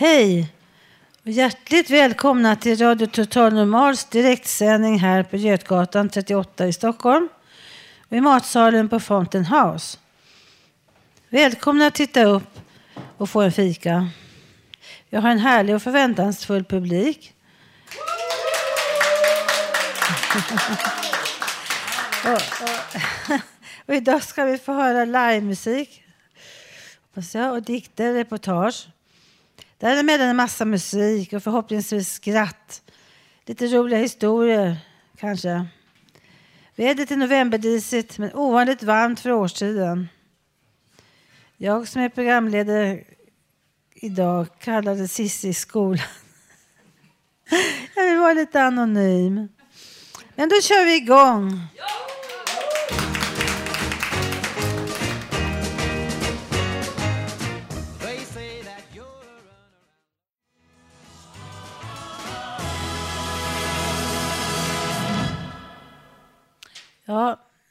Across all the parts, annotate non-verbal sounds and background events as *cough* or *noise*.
Hej och hjärtligt välkomna till Radio Total Normals direktsändning här på Götgatan 38 i Stockholm och i matsalen på Fountain House. Välkomna att titta upp och få en fika. Vi har en härlig och förväntansfull publik. *laughs* och, och, och idag ska vi få höra livemusik och dikter, reportage. Där är med en massa musik och förhoppningsvis skratt. Lite roliga historier, kanske. Vädret är novemberdisigt, men ovanligt varmt för årstiden. Jag som är programledare idag kallade Cissi skolan. *laughs* Jag vill vara lite anonym. Men då kör vi igång. Ja,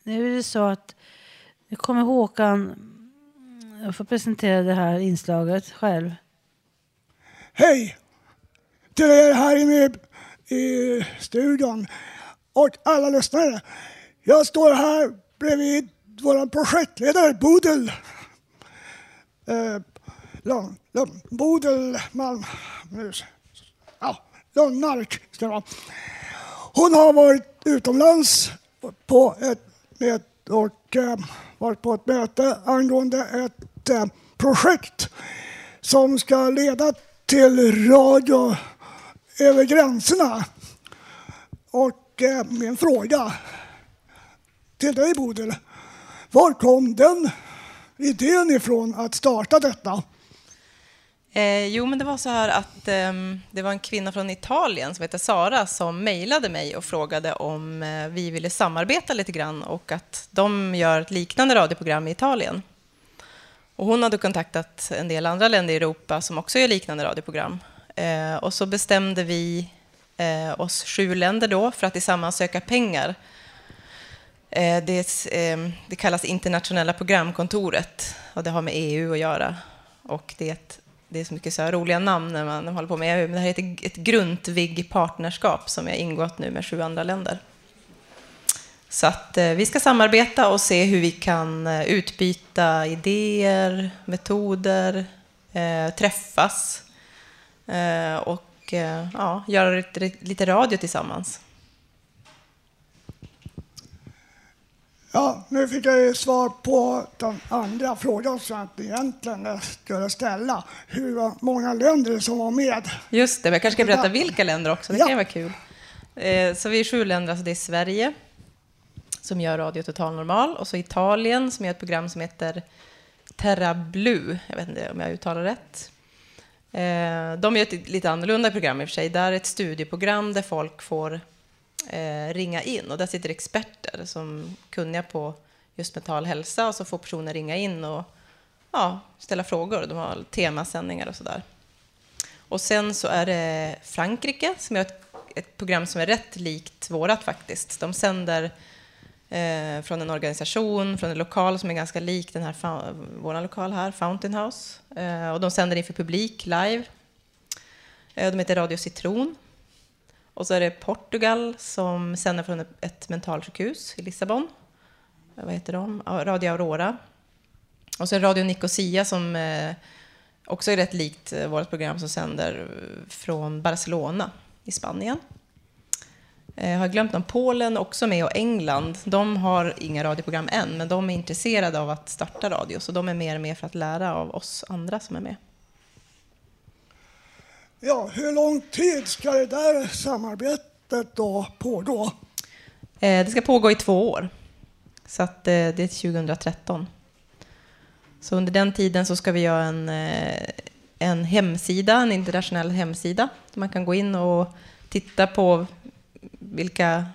nu är det så att nu kommer Håkan jag får presentera det här inslaget själv. Hej! Till er här inne i studion och alla lyssnare. Jag står här bredvid vår projektledare Bodil. Eh, Lund, Lund, Bodil Malm... Ja, Lundmark ska det vara. Hon har varit utomlands på ett, med, och eh, varit på ett möte angående ett eh, projekt som ska leda till radio över gränserna. Och eh, min fråga till dig Bodil, var kom den idén ifrån att starta detta? Eh, jo, men det var så här att eh, det var en kvinna från Italien som heter Sara som mejlade mig och frågade om eh, vi ville samarbeta lite grann och att de gör ett liknande radioprogram i Italien. Och hon hade kontaktat en del andra länder i Europa som också gör liknande radioprogram. Eh, och så bestämde vi eh, oss sju länder då för att tillsammans söka pengar. Eh, det, ehm, det kallas internationella programkontoret och det har med EU att göra. Och det är ett det är så mycket så här roliga namn när man håller på med EU, men det här heter ett Grundtvig-partnerskap som har ingått nu med sju andra länder. Så att eh, vi ska samarbeta och se hur vi kan eh, utbyta idéer, metoder, eh, träffas eh, och eh, ja, göra lite radio tillsammans. Ja, nu fick jag ju svar på den andra frågan som jag egentligen skulle ställa. Hur många länder som var med? Just det, men jag kanske ska berätta vilka länder också. Det ja. kan vara kul. Eh, så vi är sju länder, alltså det är Sverige som gör Radio Total Normal och så Italien som gör ett program som heter Terra Blue. Jag vet inte om jag uttalar rätt. Eh, de gör ett lite annorlunda program i och för sig. Där är ett studieprogram där folk får eh, ringa in. Och där sitter experter som är kunniga på just mental hälsa och så får personer ringa in och ja, ställa frågor. De har temasändningar och sådär. Och sen så är det Frankrike som är ett, ett program som är rätt likt vårat faktiskt. De sänder eh, från en organisation, från en lokal som är ganska lik den här, vår lokal här, Fountain House. Eh, och de sänder inför publik live. Eh, de heter Radio Citron och så är det Portugal som sänder från ett mentalsjukhus i Lissabon. Eh, vad heter de? Radio Aurora. Och så är det Radio Nicosia som eh, också är rätt likt eh, vårt program som sänder från Barcelona i Spanien. Jag har glömt någon. Polen också med och England. De har inga radioprogram än, men de är intresserade av att starta radio. Så de är mer med för att lära av oss andra som är med. Ja, hur lång tid ska det där samarbetet då pågå? Eh, Det ska pågå i två år. Så att eh, det är 2013. Så under den tiden så ska vi göra en, eh, en hemsida, en internationell hemsida. Där man kan gå in och titta på vilka...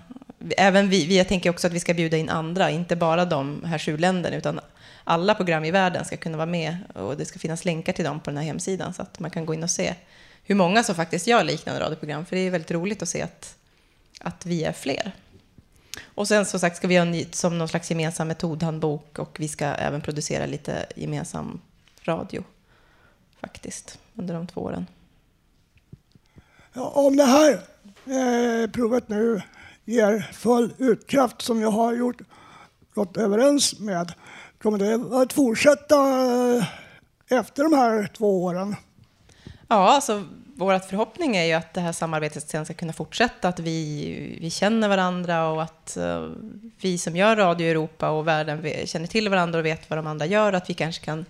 Även vi, vi, jag tänker också att vi ska bjuda in andra, inte bara de här sju länderna, utan alla program i världen ska kunna vara med och det ska finnas länkar till dem på den här hemsidan så att man kan gå in och se hur många som faktiskt gör liknande radioprogram. För det är väldigt roligt att se att, att vi är fler. Och sen som sagt ska vi göra en som någon slags gemensam metodhandbok och vi ska även producera lite gemensam radio faktiskt under de två åren. Ja, om det här eh, provet nu ger full utkraft som jag har gjort, gått överens med, kommer det att fortsätta eh, efter de här två åren? Ja, alltså vår förhoppning är ju att det här samarbetet sen ska kunna fortsätta, att vi, vi känner varandra och att uh, vi som gör radio i Europa och världen känner till varandra och vet vad de andra gör, att vi kanske kan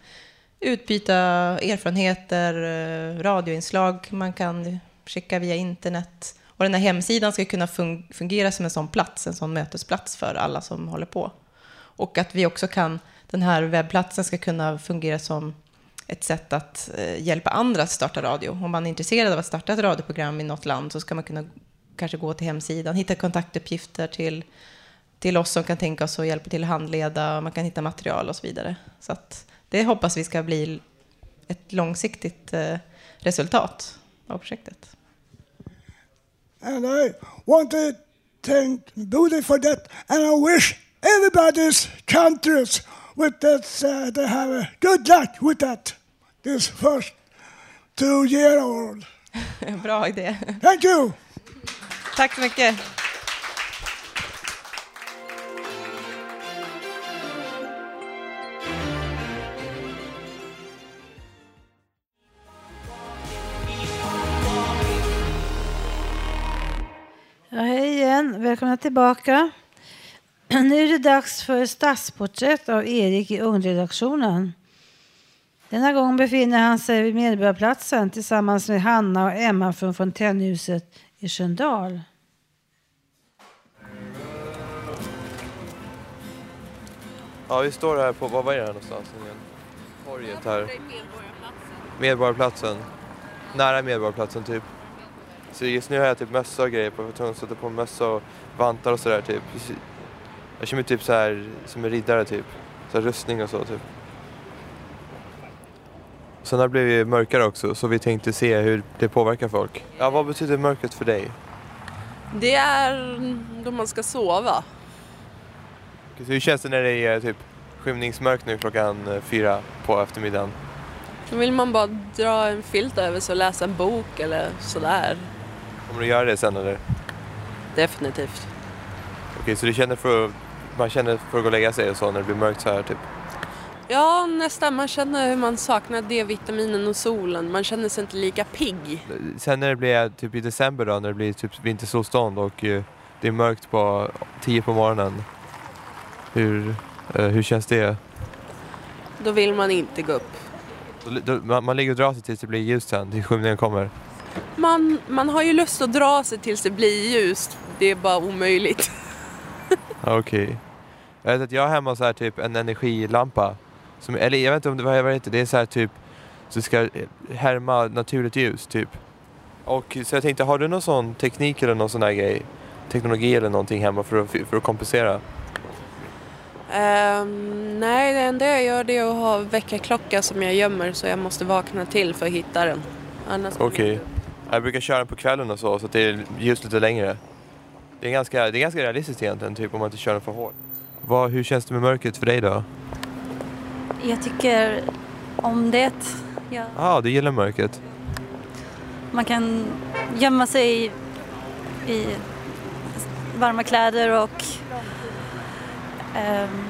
utbyta erfarenheter, eh, radioinslag man kan skicka via internet. Och den här hemsidan ska kunna fun- fungera som en sån plats, en sån mötesplats för alla som håller på. Och att vi också kan, den här webbplatsen ska kunna fungera som ett sätt att eh, hjälpa andra att starta radio. Om man är intresserad av att starta ett radioprogram i något land så ska man kunna kanske gå till hemsidan, hitta kontaktuppgifter till, till oss som kan tänka oss att hjälpa till att handleda, man kan hitta material och så vidare. Så att det hoppas vi ska bli ett långsiktigt eh, resultat av projektet. And I want to thank Booty for that. And I wish everybody's countries with that, uh, they have a good luck with that this first two year old. *laughs* Bra idé. Thank you. Tack så mycket. Ja, hej igen, välkomna tillbaka. *clears throat* Nu är det dags för stadsporträtt av Erik i ungredaktionen. Denna gång befinner han sig vid Medborgarplatsen tillsammans med Hanna och Emma från Fontänhuset i Sköndal. Ja, vi står här på, vad var det här någonstans? igen? Torget här. Medborgarplatsen. Nära Medborgarplatsen typ. Så just nu har jag typ mössa och grejer på. Tvungen att sätta på mössa och vantar och sådär typ. Jag känner mig typ så här som en riddare typ. Så här rustning och så typ. Sen har det blivit mörkare också så vi tänkte se hur det påverkar folk. Ja, vad betyder mörkret för dig? Det är då man ska sova. Så hur känns det när det är typ skymningsmörkt nu klockan eh, fyra på eftermiddagen? Då vill man bara dra en filt över sig och läsa en bok eller sådär. Kommer du göra det sen eller? Definitivt. Okej, så du känner för att, man känner för att gå och lägga sig och så när det blir mörkt så här typ? Ja, nästan. Man känner hur man saknar D-vitaminen och solen. Man känner sig inte lika pigg. Sen när det blir typ i december då, när det blir typ vintersolstånd och eh, det är mörkt på 10 på morgonen. Hur, eh, hur känns det? Då vill man inte gå upp. Då, då, man, man ligger och drar sig tills det blir ljust sen, tills skymningen kommer. Man, man har ju lust att dra sig tills det blir ljust. Det är bara omöjligt. Okej. Jag vet att jag har hemma så här typ en energilampa. Som, eller jag vet inte om det, vad det heter, det är så här typ så ska härma naturligt ljus typ. Och så jag tänkte, har du någon sån teknik eller någon sån här grej? Teknologi eller någonting hemma för att, för att kompensera? Ehm, nej, det enda jag gör det är att ha väckarklocka som jag gömmer så jag måste vakna till för att hitta den. Annars Okej. Jag brukar köra den på kvällen och så, så att det är ljus lite längre. Det är ganska, det är ganska realistiskt egentligen, typ om man inte kör den för hårt. Vad, hur känns det med mörkret för dig då? Jag tycker om det. Ja. Ah, du gillar mörkret. Man kan gömma sig i, i varma kläder och ehm,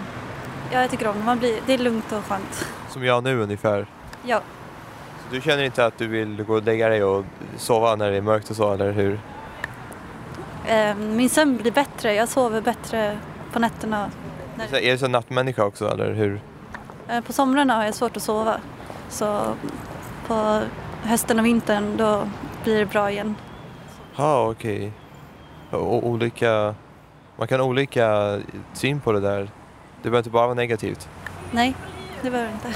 ja, jag tycker om det. Man blir, det är lugnt och skönt. Som jag nu ungefär. Ja, Så du känner inte att du vill gå och lägga dig och sova när det är mörkt och så, eller hur? Eh, min sömn blir bättre. Jag sover bättre på nätterna. Så Är du så nattmänniska också, eller hur? Eh, på somrarna har jag svårt att sova. Så på hösten och vintern då blir det bra igen. Ja, okej. Och olika... Man kan ha olika syn på det där. Det behöver inte bara vara negativt. Nej, det behöver inte.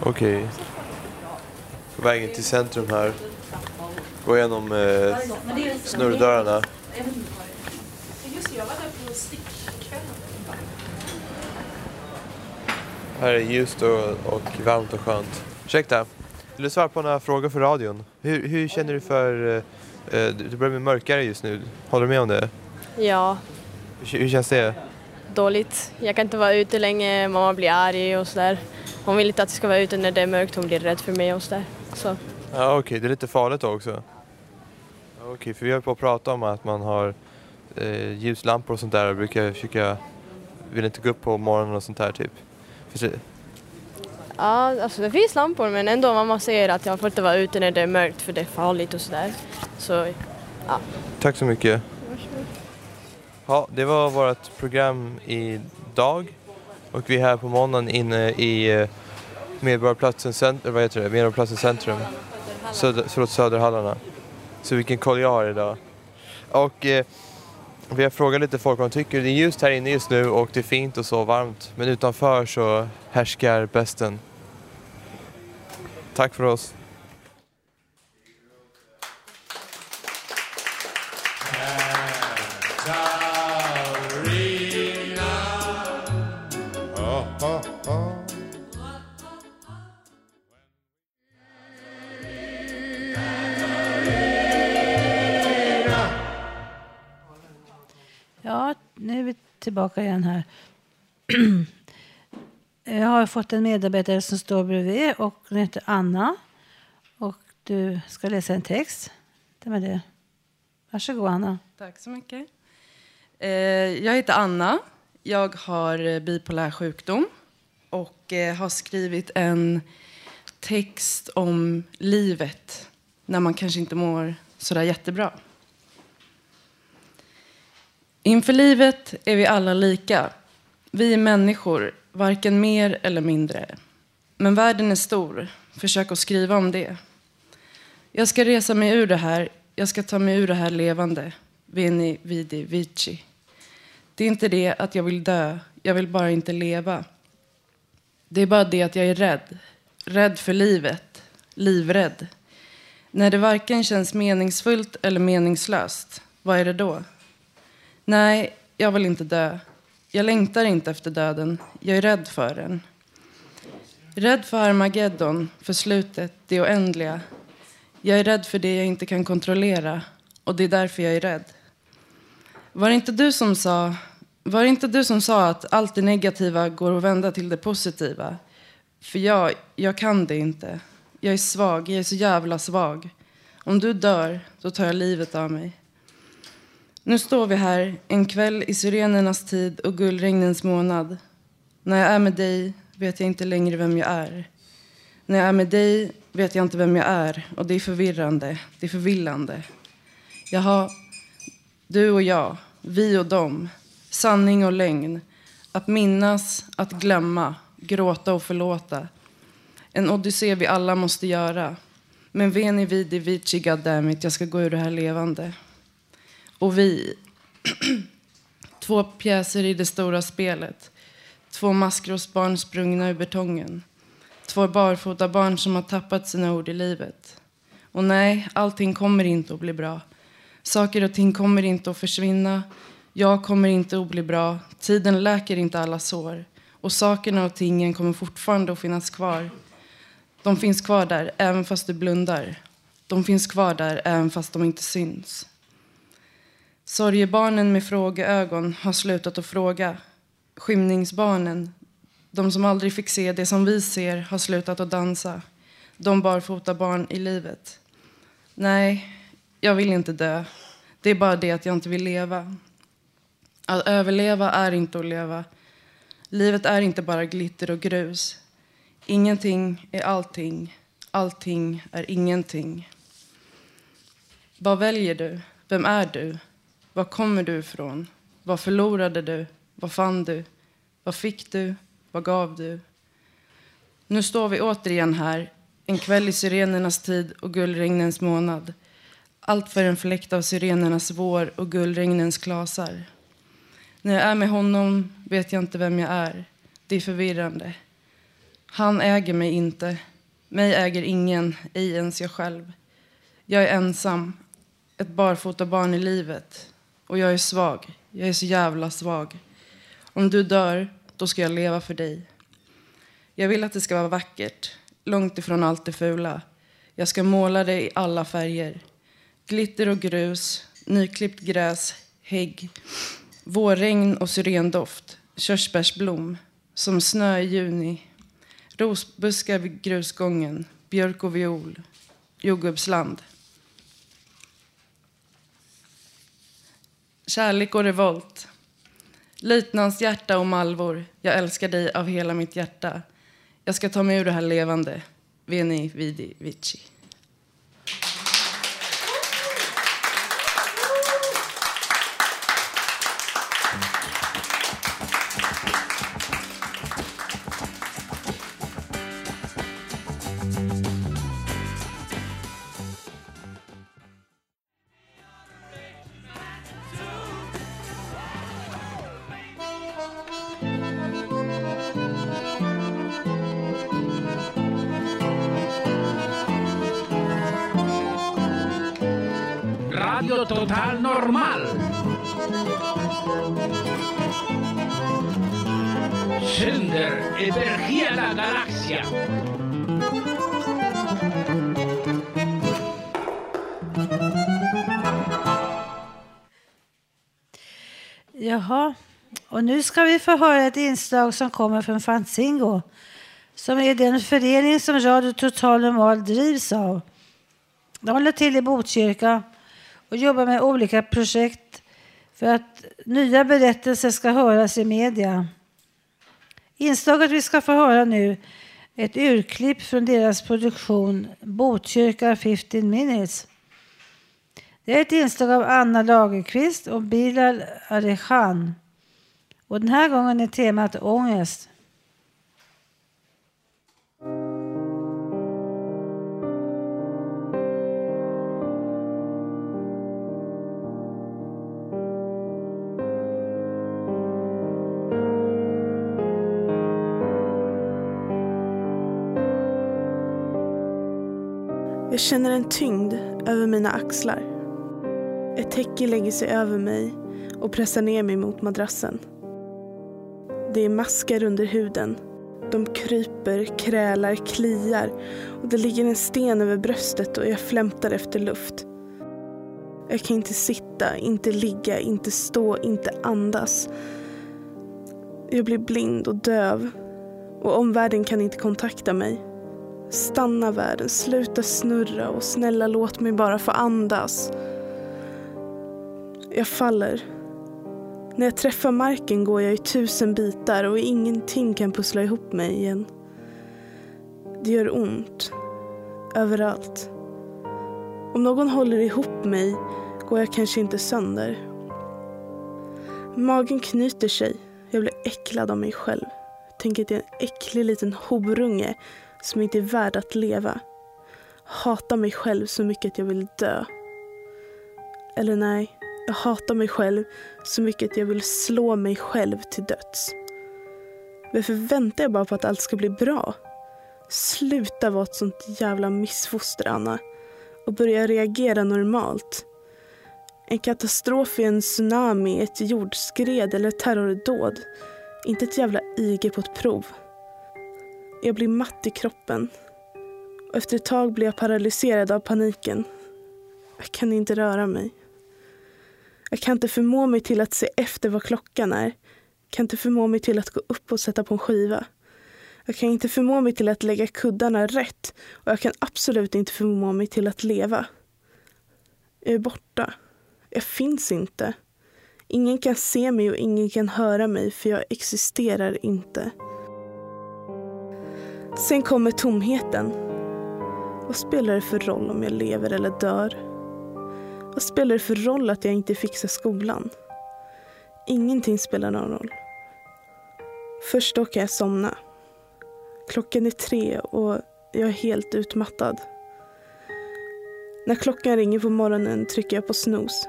Okej. På vägen till centrum här. Gå igenom eh, snurrdörrarna. Här är ljust och, och varmt och skönt. Ursäkta, vill du svara på några frågor för radion? Hur, hur känner du för... Eh, eh, det börjar bli mörkare just nu. Håller du med om det? Ja, Hur, hur känns det? dåligt. Jag kan inte vara ute länge, mamma blir arg och sådär. Hon vill inte att jag ska vara ute när det är mörkt, hon blir rädd för mig och sådär. Så, Ja, okej, det är lite farligt också. Okej, för vi har på att prata om att man har eh, ljuslampor och sånt där och brukar försöka, vill inte gå upp på morgonen och sånt där typ. För det, ja, alltså det finns lampor men ändå mamma säger att jag får inte vara ute när det är mörkt för det är farligt och sådär. Så, ja. tack så mycket. Ja, det var vårt program idag. Och vi är här på måndagen inne i eh, Medborgarplatsen, cent- vad heter det? Medborgarplatsen centrum. Söder, förlåt, Söderhallarna. Så vilken koll jag har idag. Och eh, vi har frågat lite folk vad de tycker. Det är ljust här inne just nu och det är fint och så varmt. Men utanför så härskar besten. Tack för oss. Ja, nu är vi tillbaka igen här. *clears throat* Jag har fått en medarbetare som står bredvid och hon heter Anna. Och du ska läsa en text. Det var det. Varsågod Anna. Tack så mycket. Eh, jag heter Anna. Jag har eh, bipolär sjukdom och eh, har skrivit en text om livet när man kanske inte mår sådär jättebra. Inför livet är vi alla lika. Vi är människor, varken mer eller mindre. Men världen är stor. Försök att skriva om det. Jag ska resa mig ur det här. Jag ska ta mig ur det här levande. Veni, vidi, vici. Det är inte det att jag vill dö. Jag vill bara inte leva. Det är bara det att jag är rädd. Rädd för livet. Livrädd. När det varken känns meningsfullt eller meningslöst, vad är det då? Nej, jag vill inte dö. Jag längtar inte efter döden. Jag är rädd för den. Rädd för Armageddon, för slutet, det oändliga. Jag är rädd för det jag inte kan kontrollera och det är därför jag är rädd. Var det inte du som sa, var det inte du som sa att allt det negativa går att vända till det positiva? För jag, jag kan det inte. Jag är svag, jag är så jävla svag. Om du dör, då tar jag livet av mig. Nu står vi här en kväll i syrenernas tid och gullregnens månad. När jag är med dig vet jag inte längre vem jag är. När jag är med dig vet jag inte vem jag är och det är förvirrande, det är förvillande. Jaha, du och jag, vi och dem, sanning och lögn. Att minnas, att glömma, gråta och förlåta. En odyssé vi alla måste göra. Men veni vidi vici goddammit, jag ska gå ur det här levande. Och vi, *clears throat* två pjäser i det stora spelet. Två maskrosbarn sprungna ur betongen. Två barfota barn som har tappat sina ord i livet. Och nej, allting kommer inte att bli bra. Saker och ting kommer inte att försvinna. Jag kommer inte att bli bra. Tiden läker inte alla sår. Och sakerna och tingen kommer fortfarande att finnas kvar. De finns kvar där även fast du blundar. De finns kvar där även fast de inte syns. Sorgebarnen med frågeögon har slutat att fråga. Skymningsbarnen, de som aldrig fick se det som vi ser, har slutat att dansa. De barfota barn i livet. Nej, jag vill inte dö. Det är bara det att jag inte vill leva. Att överleva är inte att leva. Livet är inte bara glitter och grus. Ingenting är allting. Allting är ingenting. Vad väljer du? Vem är du? Var kommer du ifrån? Vad förlorade du? Vad fann du? Vad fick du? Vad gav du? Nu står vi återigen här, en kväll i sirenernas tid och gullregnens månad. Allt för en fläkt av sirenernas vår och gullregnens klasar. När jag är med honom vet jag inte vem jag är. Det är förvirrande. Han äger mig inte. Mig äger ingen, ej ens jag själv. Jag är ensam, ett barfota barn i livet. Och jag är svag. Jag är så jävla svag. Om du dör, då ska jag leva för dig. Jag vill att det ska vara vackert, långt ifrån allt det fula. Jag ska måla det i alla färger. Glitter och grus, nyklippt gräs, hägg, vårregn och syrendoft, körsbärsblom, som snö i juni, rosbuskar vid grusgången, björk och viol, jordgubbsland. Kärlek och revolt. Löjtnants hjärta och malvor, jag älskar dig av hela mitt hjärta. Jag ska ta mig ur det här levande. Veni, vidi, vici. Al Normal. Sender över la galaxia. Jaha, och nu ska vi få höra ett inslag som kommer från Fanzingo som är den förening som Radio Total Normal drivs av. De håller till i Botkyrka och jobbar med olika projekt för att nya berättelser ska höras i media. Inslaget vi ska få höra nu är ett urklipp från deras produktion Botkyrka 15 minutes. Det är ett inslag av Anna Lagerqvist och Bilal Arechan. Och den här gången är temat ångest. Jag känner en tyngd över mina axlar. Ett täcke lägger sig över mig och pressar ner mig mot madrassen. Det är maskar under huden. De kryper, krälar, kliar och det ligger en sten över bröstet och jag flämtar efter luft. Jag kan inte sitta, inte ligga, inte stå, inte andas. Jag blir blind och döv och omvärlden kan inte kontakta mig. Stanna världen, sluta snurra och snälla låt mig bara få andas. Jag faller. När jag träffar marken går jag i tusen bitar och ingenting kan pussla ihop mig igen. Det gör ont. Överallt. Om någon håller ihop mig går jag kanske inte sönder. Magen knyter sig. Jag blir äcklad av mig själv. Tänk tänker att jag är en äcklig liten horunge som inte är värd att leva. Hatar mig själv så mycket att jag vill dö. Eller nej, jag hatar mig själv så mycket att jag vill slå mig själv till döds. Varför väntar jag bara på att allt ska bli bra? Sluta vara ett sånt jävla missfoster, Anna. Och börja reagera normalt. En katastrof är en tsunami, ett jordskred eller terrordåd. Inte ett jävla IG på ett prov. Jag blir matt i kroppen. Och efter ett tag blir jag paralyserad av paniken. Jag kan inte röra mig. Jag kan inte förmå mig till att se efter vad klockan är. Jag kan inte förmå mig till att gå upp och sätta på en skiva. Jag kan inte förmå mig till att lägga kuddarna rätt och jag kan absolut inte förmå mig till att leva. Jag är borta. Jag finns inte. Ingen kan se mig och ingen kan höra mig för jag existerar inte. Sen kommer tomheten. Vad spelar det för roll om jag lever eller dör? Vad spelar det för roll att jag inte fixar skolan? Ingenting spelar någon roll. Först då kan jag somna. Klockan är tre och jag är helt utmattad. När klockan ringer på morgonen trycker jag på snooze.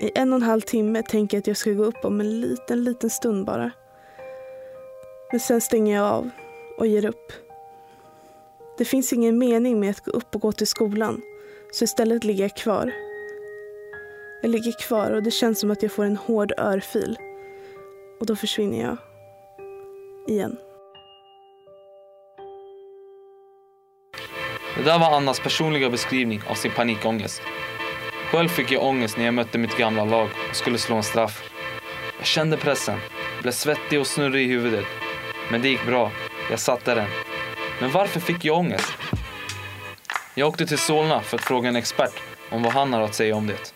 I en och en halv timme tänker jag att jag ska gå upp om en liten, liten stund bara. Men sen stänger jag av och ger upp. Det finns ingen mening med att gå upp och gå till skolan, så istället ligger jag kvar. Jag ligger kvar och det känns som att jag får en hård örfil. Och då försvinner jag. Igen. Det där var Annas personliga beskrivning av sin panikångest. Själv fick jag ångest när jag mötte mitt gamla lag och skulle slå en straff. Jag kände pressen, blev svettig och snurrig i huvudet. Men det gick bra, jag satte den. Men varför fick jag ångest? Jag åkte till Solna för att fråga en expert om vad han har att säga om det.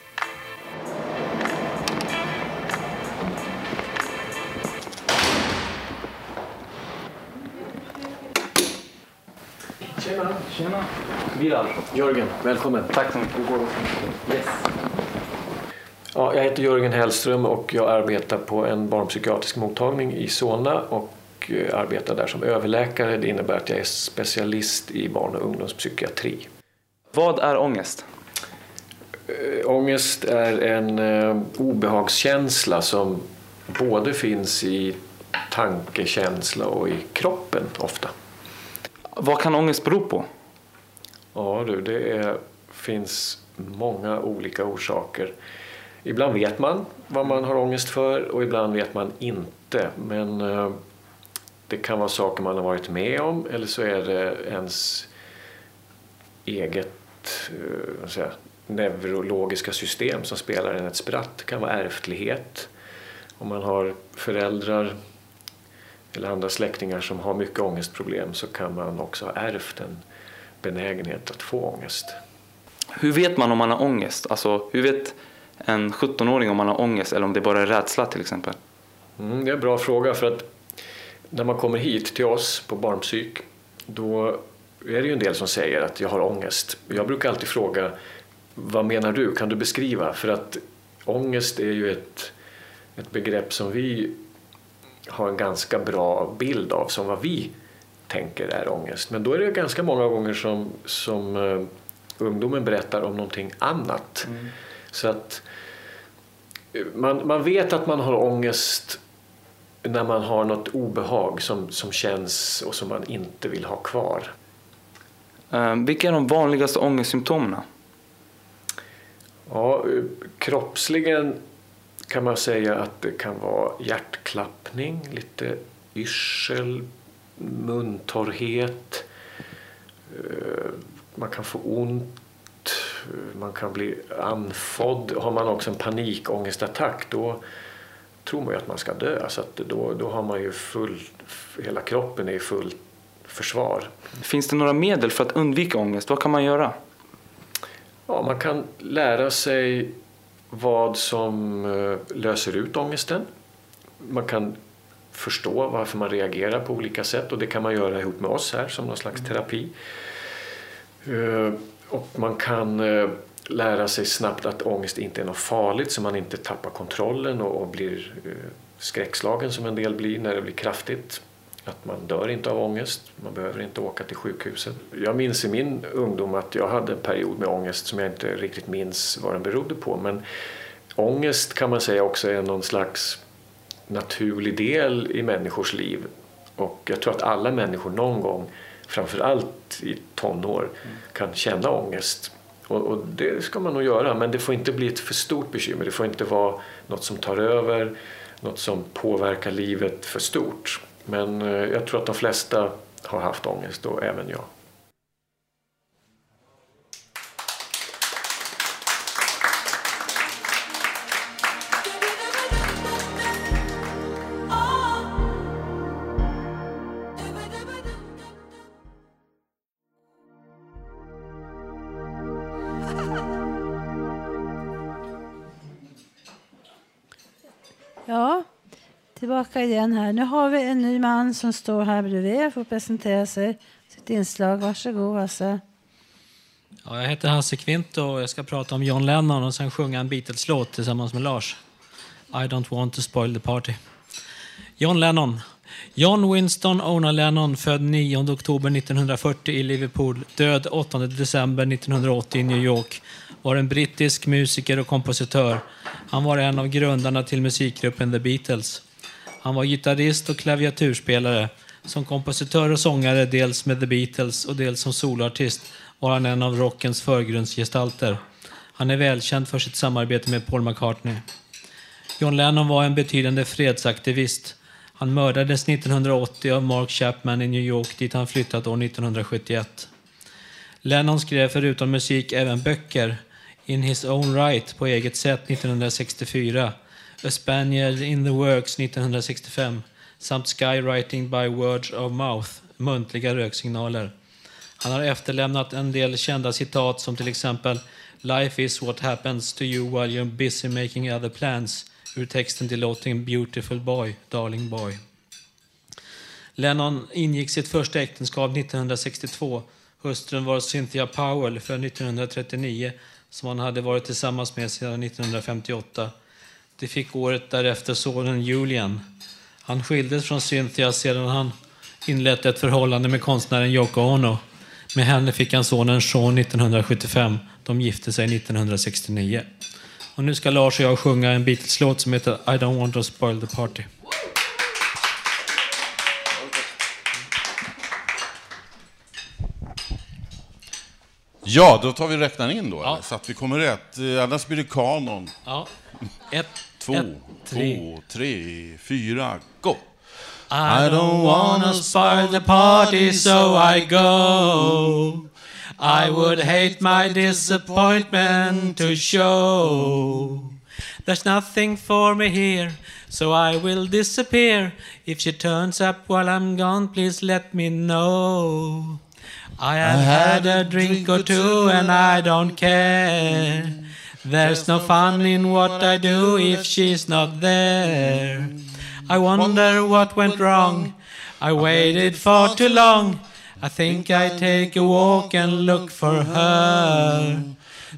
Tjena. Tjena. Bilal. Jörgen, välkommen. Tack så mycket. Yes. Ja, jag heter Jörgen Hellström och jag arbetar på en barnpsykiatrisk mottagning i Solna och eh, arbetar där som överläkare. Det innebär att jag är specialist i barn och ungdomspsykiatri. Vad är ångest? Äh, ångest är en äh, obehagskänsla som både finns i tankekänsla och i kroppen ofta. Vad kan ångest bero på? Ja du, det är, finns många olika orsaker. Ibland vet man vad man har ångest för och ibland vet man inte. Men eh, det kan vara saker man har varit med om eller så är det ens eget eh, säga, neurologiska system som spelar en ett spratt. Det kan vara ärftlighet. Om man har föräldrar eller andra släktingar som har mycket ångestproblem så kan man också ha ärvt en benägenhet att få ångest. Hur vet man om man har ångest? Alltså, hur vet en 17-åring om man har ångest eller om det bara är rädsla till exempel? Mm, det är en bra fråga för att när man kommer hit till oss på barnpsyk då är det ju en del som säger att jag har ångest. Jag brukar alltid fråga vad menar du? Kan du beskriva? För att ångest är ju ett, ett begrepp som vi har en ganska bra bild av som vad vi tänker är ångest. Men då är det ganska många gånger som, som uh, ungdomen berättar om någonting annat. Mm. Så att eh, man, man vet att man har ångest när man har något obehag som, som känns och som man inte vill ha kvar. Uh, vilka är de vanligaste ångestsymptomen? Ja, kroppsligen kan man säga att det kan vara hjärtklappning, lite yrsel, muntorrhet. Eh, man kan få ont, man kan bli andfådd. Har man också en panikångestattack då tror man ju att man ska dö. Så att då, då har man ju full, hela kroppen är i full försvar. Finns det några medel för att undvika ångest? Vad kan man göra? Ja, man kan lära sig vad som eh, löser ut ångesten. Man kan förstå varför man reagerar på olika sätt och det kan man göra ihop med oss här som någon slags terapi. Eh, och man kan eh, lära sig snabbt att ångest inte är något farligt så man inte tappar kontrollen och blir skräckslagen som en del blir när det blir kraftigt. Att man dör inte av ångest, man behöver inte åka till sjukhuset. Jag minns i min ungdom att jag hade en period med ångest som jag inte riktigt minns vad den berodde på. Men ångest kan man säga också är någon slags naturlig del i människors liv. Och jag tror att alla människor någon gång, framförallt i tonår, kan känna ångest. Och, och, det ska man nog göra, men det får inte bli ett för stort bekymmer. Det får inte vara något som tar över, något som påverkar livet för stort. Men eh, jag tror att de flesta har haft ångest och även jag. Tillbaka igen här. Nu har vi en ny man som står här bredvid för får presentera sig. Sitt inslag. Varsågod Hasse. Ja, jag heter Hasse Kvint och jag ska prata om John Lennon och sen sjunga en Beatles-låt tillsammans med Lars. I don't want to spoil the party. John Lennon. John Winston Ona Lennon, född 9 oktober 1940 i Liverpool, död 8 december 1980 i New York, var en brittisk musiker och kompositör. Han var en av grundarna till musikgruppen The Beatles. Han var gitarrist och klaviaturspelare. Som kompositör och sångare, dels med The Beatles och dels som soloartist, var han en av rockens förgrundsgestalter. Han är välkänd för sitt samarbete med Paul McCartney. John Lennon var en betydande fredsaktivist. Han mördades 1980 av Mark Chapman i New York dit han flyttat år 1971. Lennon skrev förutom musik även böcker, In His Own Right på eget sätt 1964, A Spaniard in the Works 1965 samt Skywriting by Words of Mouth, muntliga röksignaler. Han har efterlämnat en del kända citat som till exempel Life is what happens to you while you're busy making other plans ur texten till låten Beautiful Boy, Darling Boy. Lennon ingick sitt första äktenskap 1962. Hustrun var Cynthia Powell född 1939 som han hade varit tillsammans med sedan 1958. De fick året därefter sonen Julian. Han skildes från Cynthia sedan han inlett ett förhållande med konstnären Yoko Ono. Med henne fick han sonen Sean 1975. De gifte sig 1969. Och nu ska Lars och jag sjunga en Beatles-låt som heter I don't want to spoil the party. Ja, då tar vi räknar in då, eller? så att vi kommer rätt. Eh, Annars blir det kanon. Ja. Ett, två, ett, tre. två, tre, fyra, go! I don't wanna spoil the party so I go I would hate my disappointment to show There's nothing for me here So I will disappear If she turns up while I'm gone Please let me know I have had a drink or two and I don't care There's no fun in what I do if she's not there I wonder what went wrong. I waited for too long. I think I take a walk and look for her.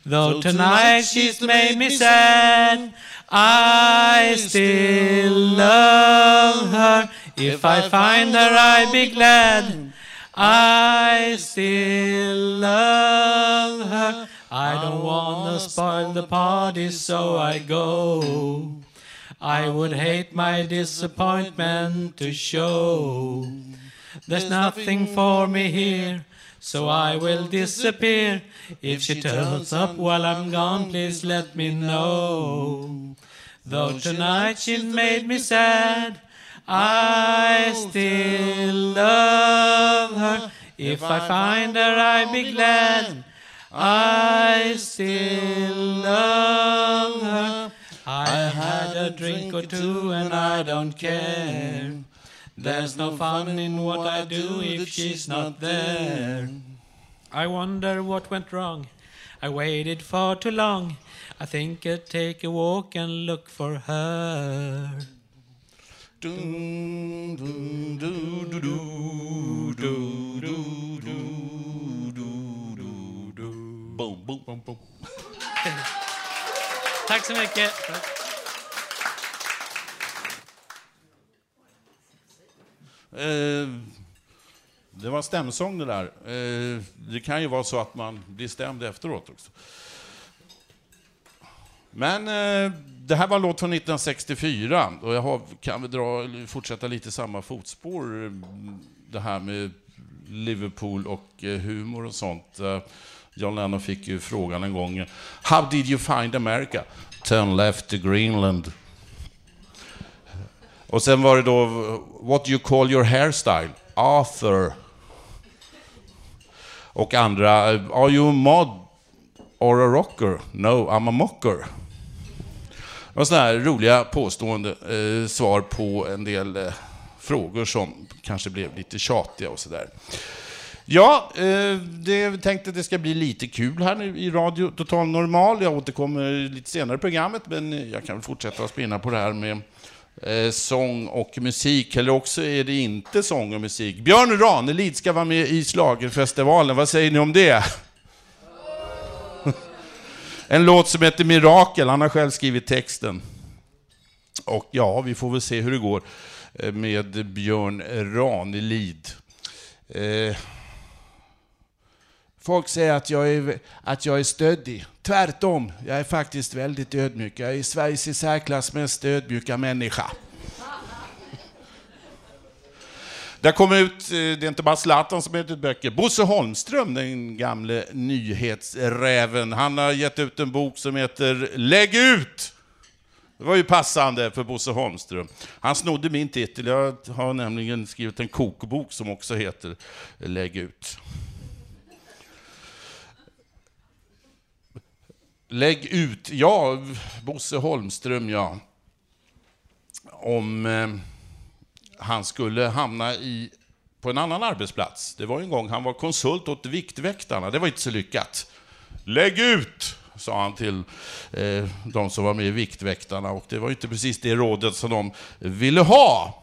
Though tonight she's made me sad, I still love her. If I find her, I'll be glad. I still love her. I don't wanna spoil the party, so I go. I would hate my disappointment to show. There's nothing for me here, so I will disappear. If she turns up while I'm gone, please let me know. Though tonight she made me sad, I oh, still love her. If I find her, I'll be glad. I still love her. I had a drink or two and I don't care. There's no fun in what I do if she's not there. I wonder what went wrong. I waited far too long. I think I'd take a walk and look for her. Boom, boom, boom, boom. Tack så mycket. Eh, det var stämsång det där. Eh, det kan ju vara så att man blir stämd efteråt också. Men eh, det här var en låt från 1964 och jag har, kan väl dra, fortsätta lite i samma fotspår. Det här med Liverpool och eh, humor och sånt. Eh, John Lennon fick ju frågan en gång. How did you find America? Turn left to Greenland. Och sen var det då, what do you call your hairstyle? Arthur. Och andra, are you a mod or a rocker? No, I'm a mocker. Det var sådana här roliga påstående eh, svar på en del eh, frågor som kanske blev lite tjatiga och sådär. Ja, eh, det, tänkte att det ska bli lite kul här nu i Radio Total Normal. Jag återkommer lite senare i programmet, men jag kan väl fortsätta att spinna på det här med eh, sång och musik, eller också är det inte sång och musik. Björn Ranelid ska vara med i Schlagerfestivalen. vad säger ni om det? En låt som heter Mirakel, han har själv skrivit texten. Och ja, vi får väl se hur det går eh, med Björn Ranelid. Eh, Folk säger att jag, är, att jag är stöddig. Tvärtom, jag är faktiskt väldigt ödmjuk. Jag är Sveriges i särklass mest ödmjuka människa. Det kommer ut, eh, det är inte bara Zlatan som har gett ut böcker. Bosse Holmström, den gamle nyhetsräven, han har gett ut en bok som heter Lägg ut! Det var ju passande för Bosse Holmström. Han snodde min titel. Jag har nämligen skrivit en kokbok som också heter Lägg ut. Lägg ut, ja, Bosse Holmström, ja. Om eh, han skulle hamna i, på en annan arbetsplats. Det var en gång han var konsult åt Viktväktarna, det var inte så lyckat. Lägg ut, sa han till eh, de som var med i Viktväktarna och det var inte precis det rådet som de ville ha.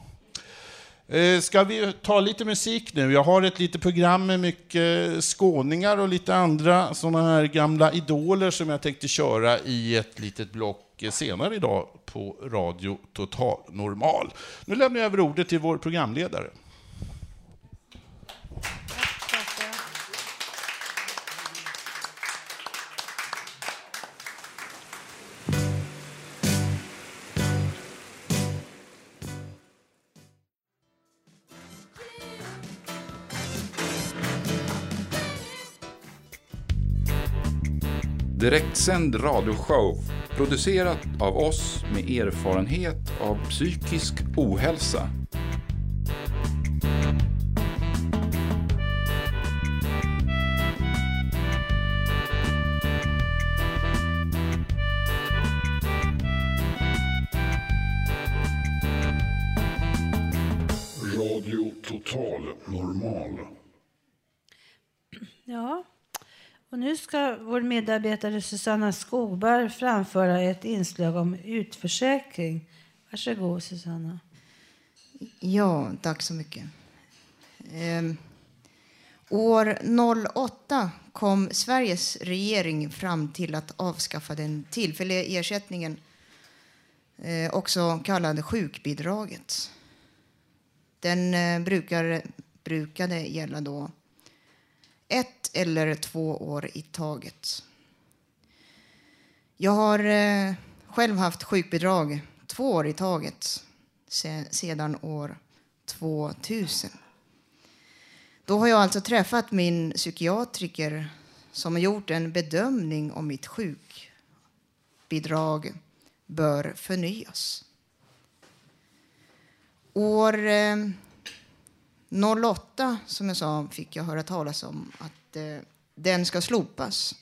Eh, ska vi ta lite musik nu? Jag har ett litet program med mycket skåningar och lite andra sådana här gamla idoler som jag tänkte köra i ett litet block senare idag på Radio Total Normal. Nu lämnar jag över ordet till vår programledare. Direktsänd radioshow producerat av oss med erfarenhet av psykisk ohälsa. Vår medarbetare Susanna Skogberg framföra ett inslag om utförsäkring. Varsågod Susanna. Ja, tack så mycket. Eh, år 08 kom Sveriges regering fram till att avskaffa den tillfälliga ersättningen, eh, också kallad sjukbidraget. Den eh, brukar, brukade gälla då ett eller två år i taget. Jag har eh, själv haft sjukbidrag två år i taget se, sedan år 2000. Då har jag alltså träffat min psykiatriker som har gjort en bedömning om mitt sjukbidrag bör förnyas. År eh, 08, som jag sa, fick jag höra talas om att eh, den ska slopas.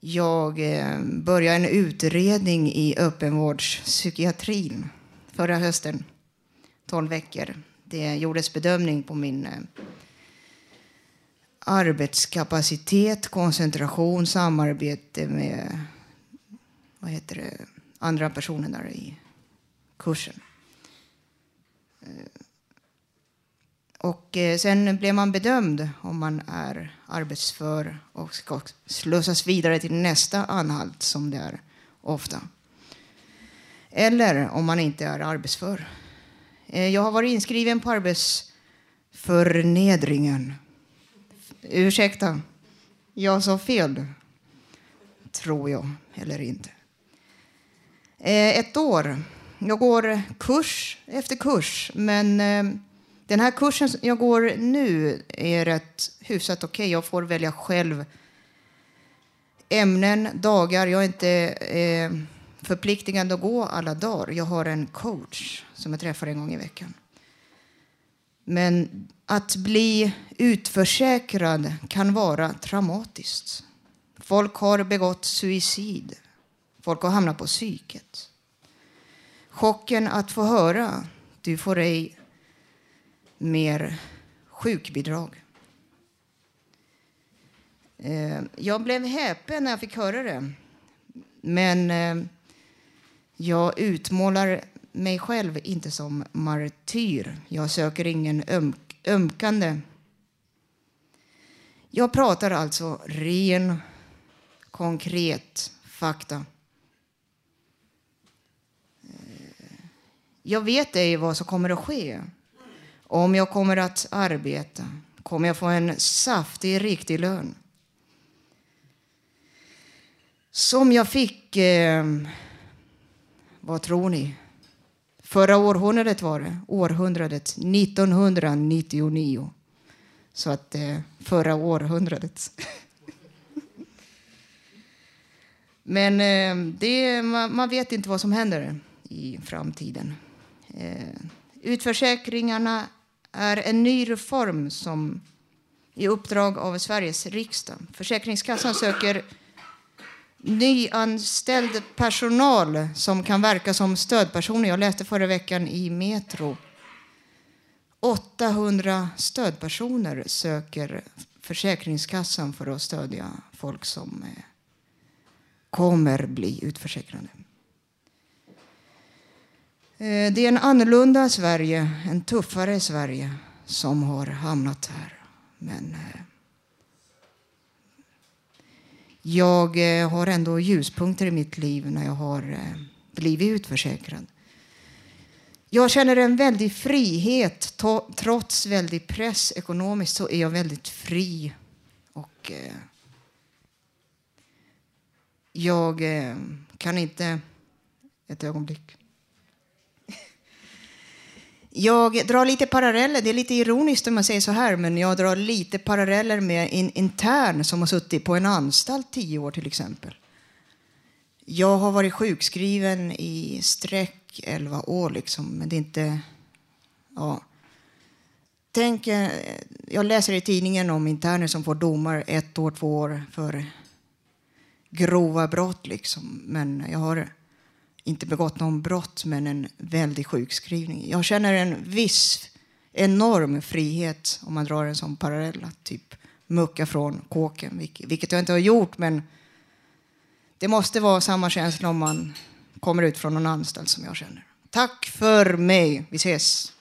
Jag eh, började en utredning i öppenvårdspsykiatrin förra hösten, 12 veckor. Det gjordes bedömning på min eh, arbetskapacitet, koncentration, samarbete med vad heter det, andra personer där i kursen. Eh, och eh, sen blir man bedömd om man är arbetsför och ska slussas vidare till nästa anhalt, som det är ofta. Eller om man inte är arbetsför. Eh, jag har varit inskriven på arbetsförnedringen. Ursäkta, jag sa fel. Tror jag, eller inte. Eh, ett år. Jag går kurs efter kurs, men den här kursen jag går nu är rätt hyfsat okej. Okay. Jag får välja själv ämnen, dagar. Jag är inte eh, förpliktigad att gå alla dagar. Jag har en coach som jag träffar en gång i veckan. Men att bli utförsäkrad kan vara traumatiskt. Folk har begått suicid. Folk har hamnat på psyket. Chocken att få höra du får ej mer sjukbidrag. Eh, jag blev häpen när jag fick höra det. Men eh, jag utmålar mig själv inte som martyr. Jag söker ingen öm ömkande. Jag pratar alltså ren, konkret fakta. Eh, jag vet ej vad som kommer att ske. Om jag kommer att arbeta. Kommer jag få en saftig, riktig lön? Som jag fick... Eh, vad tror ni? Förra århundradet var det. Århundradet 1999. Så att eh, förra århundradet. *laughs* Men eh, det, man, man vet inte vad som händer i framtiden. Eh, utförsäkringarna är en ny reform som i uppdrag av Sveriges riksdag. Försäkringskassan söker nyanställd personal som kan verka som stödpersoner. Jag läste förra veckan i Metro. 800 stödpersoner söker Försäkringskassan för att stödja folk som eh, kommer bli utförsäkrade. Eh, det är en annorlunda Sverige, en tuffare Sverige som har hamnat här. Men eh, jag eh, har ändå ljuspunkter i mitt liv när jag har blivit utförsäkrad. Jag känner en väldig frihet. Trots väldig press ekonomiskt så är jag väldigt fri. Och jag kan inte... Ett ögonblick. Jag drar lite paralleller, det är lite ironiskt om man säger så här, men jag drar lite paralleller med en intern som har suttit på en anstalt tio år till exempel. Jag har varit sjukskriven i sträck elva år liksom, men det är inte... Ja. Tänk, eh, jag läser i tidningen om interner som får domar ett år, två år för grova brott liksom, men jag har inte begått någon brott, men en väldig sjukskrivning. Jag känner en viss enorm frihet om man drar en sån parallell. Typ mucka från kåken, vilket jag inte har gjort, men det måste vara samma känsla om man kommer ut från någon anstalt som jag känner. Tack för mig. Vi ses.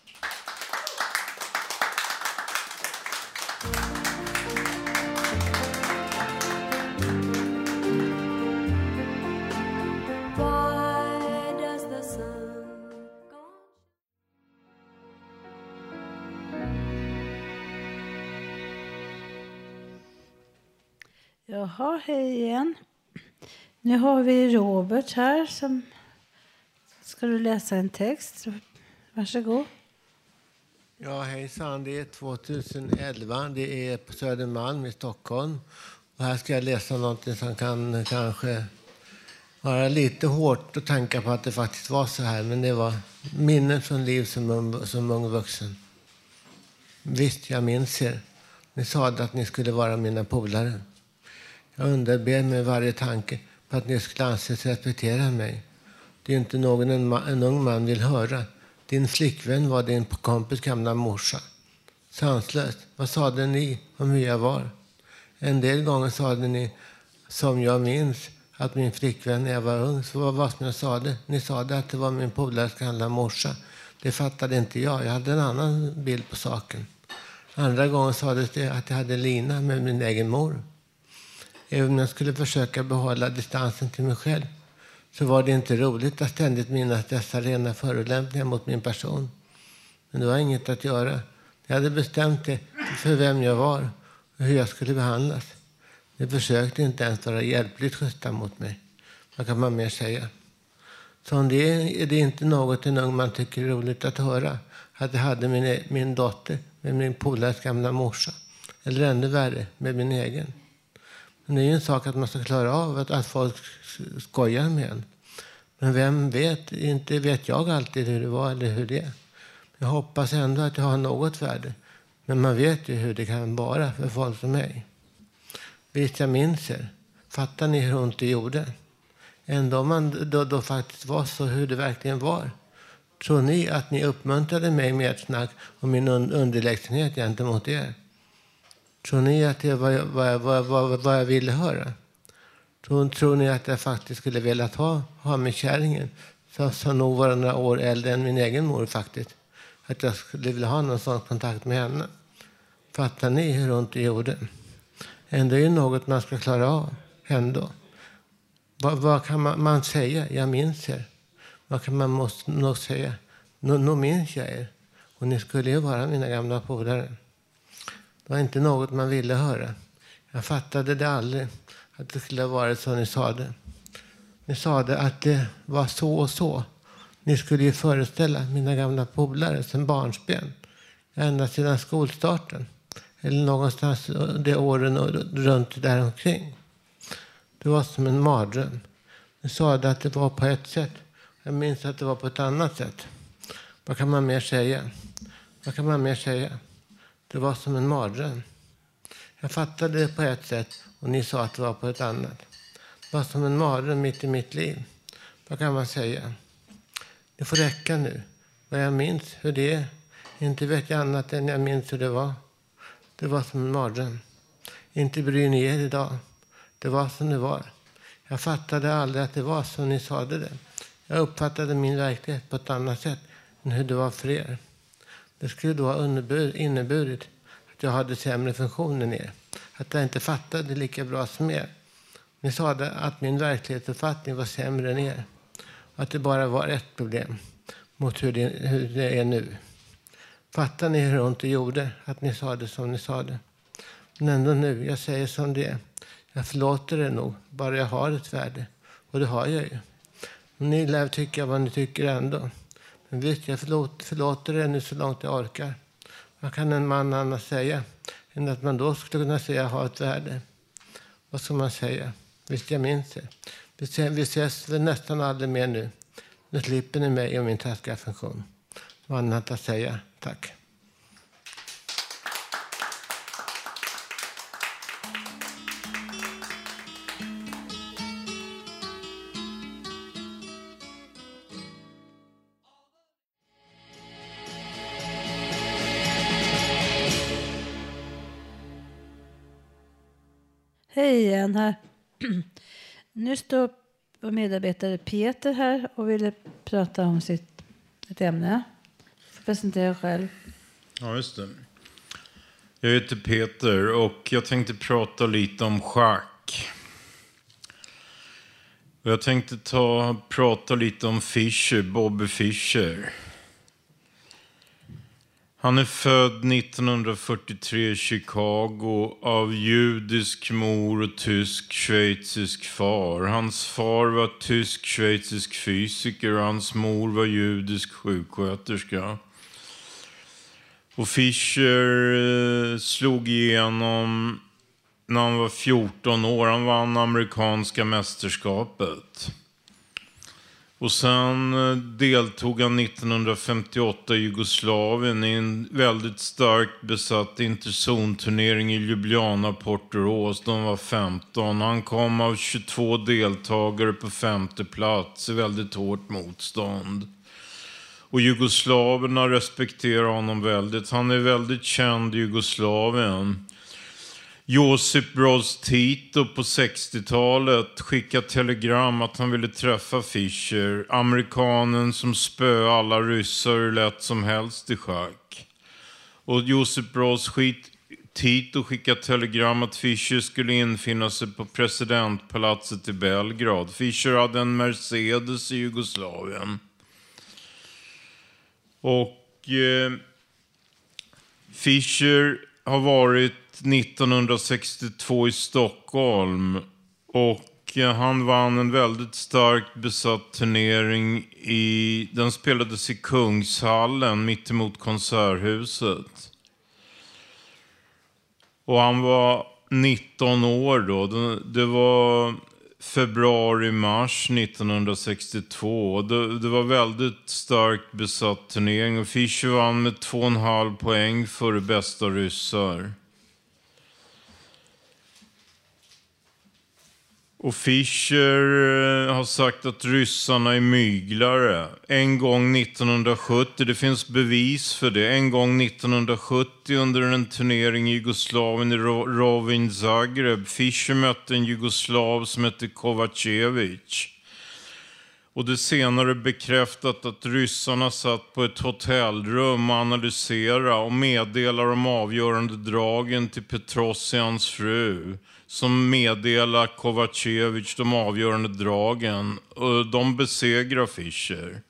Jaha, hej igen. Nu har vi Robert här som ska du läsa en text. Varsågod. Ja, hejsan. Det är 2011. Det är på Södermalm i Stockholm. Och här ska jag läsa något som kan kanske vara lite hårt att tänka på att det faktiskt var så här. Men det var minnen från liv som ung, som ung vuxen. Visst, jag minns er. Ni sa att ni skulle vara mina polare. Jag underber mig varje tanke på att ni skulle anses respektera mig. Det är inte någon en, en ung man vill höra. Din flickvän var din kompis gamla morsa. Sanslöst. Vad sade ni om hur jag var? En del gånger sade ni, som jag minns, att min flickvän när jag var ung, så vad var som jag sade? Ni sade att det var min polares gamla morsa. Det fattade inte jag. Jag hade en annan bild på saken. Andra gånger sades det att jag hade lina med min egen mor. Även om jag skulle försöka behålla distansen till mig själv så var det inte roligt att ständigt minnas dessa rena förolämpningar mot min person. Men det var inget att göra. Jag hade bestämt det för vem jag var och hur jag skulle behandlas. De försökte inte ens vara hjälpligt schyssta mot mig. Vad kan man mer säga? Som det är det inte något en ung man tycker är roligt att höra. Att jag hade min, min dotter med min polares gamla morsa. Eller ännu värre, med min egen. Men det är ju en sak att man ska klara av att, att folk skojar med en. Men vem vet? Inte vet jag alltid hur det var eller hur det är. Jag hoppas ändå att jag har något värde. Men man vet ju hur det kan vara för folk som mig. Visst, jag minns er. Fattar ni hur ont det gjorde? Ändå om man då, då faktiskt var så hur det verkligen var. Tror ni att ni uppmuntrade mig med ert snack och min underlägsenhet gentemot er? Tror ni att det var vad, vad, vad, vad jag ville höra? Tror, tror ni att jag faktiskt skulle velat ha, ha med kärringen som, som nog var några år äldre än min egen mor faktiskt. Att jag skulle vilja ha någon sån kontakt med henne. Fattar ni hur ont det gjorde? Ändå är det något man ska klara av. Ändå. Vad, vad kan man, man, säga? Jag minns er. Vad kan man måste nog säga? Nu, nu minns jag er. Och ni skulle ju vara mina gamla polare. Det var inte något man ville höra. Jag fattade det aldrig, att det skulle ha varit som ni sa det. Ni sa det att det var så och så. Ni skulle ju föreställa mina gamla polare sen barnsben. Ända sedan skolstarten. Eller någonstans de åren runt där omkring. Det var som en mardröm. Ni sa det att det var på ett sätt. Jag minns att det var på ett annat sätt. Vad kan man mer säga? Vad kan man mer säga? Det var som en mardröm. Jag fattade det på ett sätt och ni sa att det var på ett annat. Det var som en mardröm mitt i mitt liv. Vad kan man säga? Det får räcka nu. Vad jag minns hur det är. Inte vet jag annat än jag minns hur det var. Det var som en mardröm. Inte bryr ni er idag. Det var som det var. Jag fattade aldrig att det var som ni sade det. Jag uppfattade min verklighet på ett annat sätt än hur det var för er. Det skulle då ha inneburit att jag hade sämre funktion än er. Att jag inte fattade lika bra som er. Ni sade att min verklighetsuppfattning var sämre än er. Att det bara var ett problem mot hur det, hur det är nu. Fattar ni hur ont det gjorde att ni sa det som ni sa det? Men ändå nu, jag säger som det är. Jag förlåter er nog, bara jag har ett värde. Och det har jag ju. Ni lär tycka vad ni tycker ändå. Men visst, jag förlåt, förlåter er nu så långt jag orkar. Vad kan en man annars säga än att man då skulle kunna säga ha ett värde? Vad ska man säga? Visst, jag minns det. Vi ses, vi ses väl nästan aldrig mer nu. Nu slipper ni mig och min taskiga funktion. Vad annat att säga. Tack. Igen här. *clears throat* Nu står vår medarbetare Peter här och ville prata om sitt ett ämne. Får presentera själv. Ja, just det. Jag heter Peter och jag tänkte prata lite om schack. Jag tänkte ta, prata lite om Fischer, Bobby Fischer. Han är född 1943 i Chicago av judisk mor och tysk-schweizisk far. Hans far var tysk-schweizisk fysiker och hans mor var judisk sjuksköterska. Och Fischer eh, slog igenom när han var 14 år. Han vann amerikanska mästerskapet. Och sen eh, deltog han 1958 i Jugoslavien i en väldigt starkt besatt interzonturnering i Ljubljana, Porturås. De var 15. Han kom av 22 deltagare på femte plats i väldigt hårt motstånd. Och jugoslaverna respekterar honom väldigt. Han är väldigt känd i Jugoslavien. Josip Broz Tito på 60-talet skickade telegram att han ville träffa Fischer, amerikanen som spöade alla ryssar hur lätt som helst i schack. Och Josip Broz Tito skickade telegram att Fischer skulle infinna sig på presidentpalatset i Belgrad. Fischer hade en Mercedes i Jugoslavien. Och eh, Fischer har varit 1962 i Stockholm. Och eh, han vann en väldigt starkt besatt turnering. I, den spelades i Kungshallen mittemot Konserthuset. Och han var 19 år då. Det, var februari-mars 1962. Det, det, var väldigt starkt besatt turnering och Fischer vann med 2,5 poäng före bästa ryssar. Och Fischer eh, har sagt att ryssarna är myglare. En gång 1970, det finns bevis för det. En gång 1970 under en turnering i Jugoslavien i Rovin Zagreb. Fischer mötte en jugoslav som hette Kovacevic. och det senare bekräftat att ryssarna satt på ett hotellrum och analyserade och meddelade de avgörande dragen till Petrosians fru som meddelar Kovacevic de avgörande dragen och de besegrar Fischer.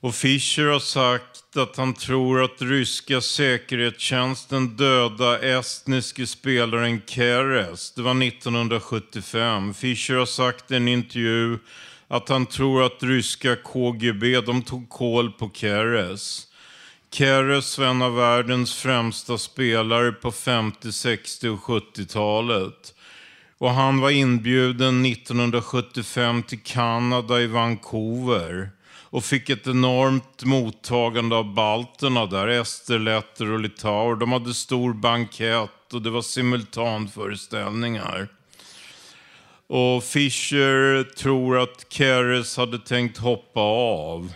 Och Fischer har sagt att han tror att ryska säkerhetstjänsten döda estniske spelaren Keres. Det var 1975. Fischer har sagt i en intervju att han tror att ryska KGB de tog koll på Keres. Keres var en av världens främsta spelare på 50, 60 och 70-talet. Och han var inbjuden 1975 till Kanada i Vancouver och fick ett enormt mottagande av balterna där, ester, letter och litauer. De hade stor bankett och det var simultanföreställningar. Och Fischer tror att Keres hade tänkt hoppa av.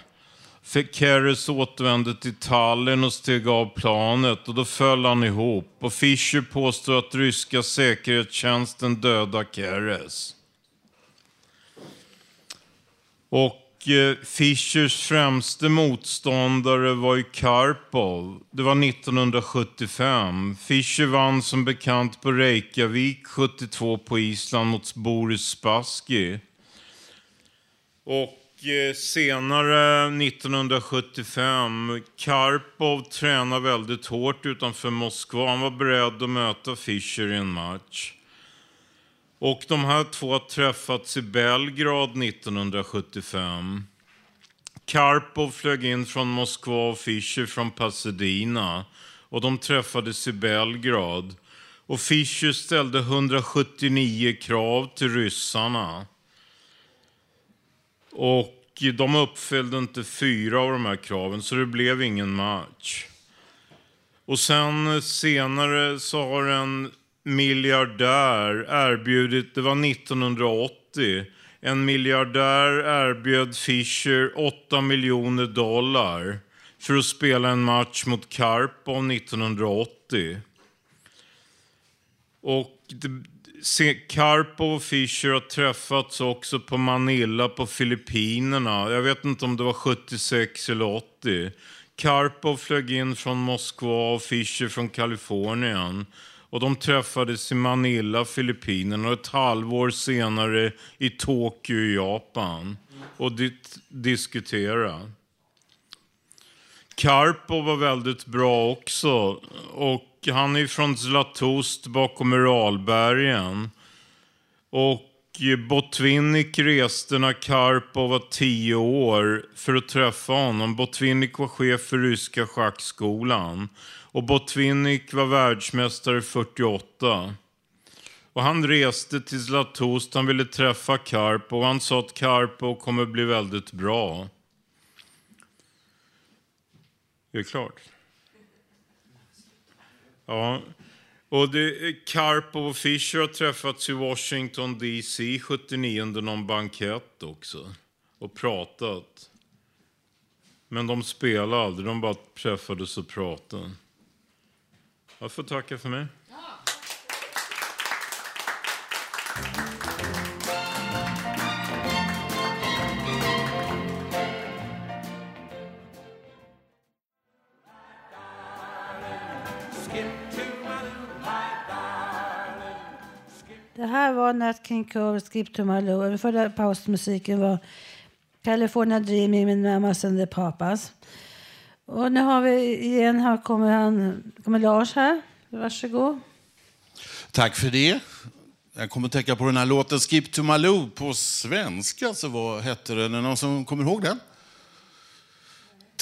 För Keres återvände till Tallinn och steg av planet och då föll han ihop. Och Fischer påstår att ryska säkerhetstjänsten dödade Keres. Och eh, Fischers främste motståndare var ju Karpov. Det var 1975. Fischer vann som bekant på Reykjavik 72 på Island mot Boris Spassky. Och Eh, senare 1975, Karpov tränade väldigt hårt utanför Moskva. Han var beredd att möta Fischer i en match. Och de här två har träffats i Belgrad 1975. Karpov flög in från Moskva och Fischer från Pasadena. Och de träffades i Belgrad. Och Fischer ställde 179 krav till ryssarna. Och de uppfyllde inte fyra av de här kraven, så det blev ingen match. Och sen senare så har en miljardär erbjudit, det var 1980, en miljardär erbjöd Fischer 8 miljoner dollar för att spela en match mot Karpov 1980. Och det, Karpov och Fischer har träffats också på Manila på Filippinerna. Jag vet inte om det var 76 eller 80. Karpov flög in från Moskva och Fischer från Kalifornien. Och de träffades i Manila, Filippinerna och ett halvår senare i Tokyo, i Japan. Och dit, diskutera. Karpov var väldigt bra också. Och han är från Zlatost bakom Uralbergen. Och eh, Botvinnik reste när Karpov var tio år för att träffa honom. Botvinnik var chef för ryska schackskolan. Och Botvinnik var världsmästare 48. Och han reste till Zlatost, han ville träffa Karpov och han sa att Karpov kommer bli väldigt bra. Är det klart? Ja. Och det, Karpov och Fischer har träffats i Washington DC 79 under någon bankett också. Och pratat. Men de spelade aldrig, de bara träffades och pratade. Jag får tacka för mig. Här var Nat King Cole, Skip to Malou. Den förra pausmusiken var California Dreaming med Mamas and the Papas. Och nu har vi igen, här kommer, han, kommer Lars här. Varsågod. Tack för det. Jag kommer att tänka på den här låten Skip to Malou på svenska. Så vad hette den? Är det någon som kommer ihåg den?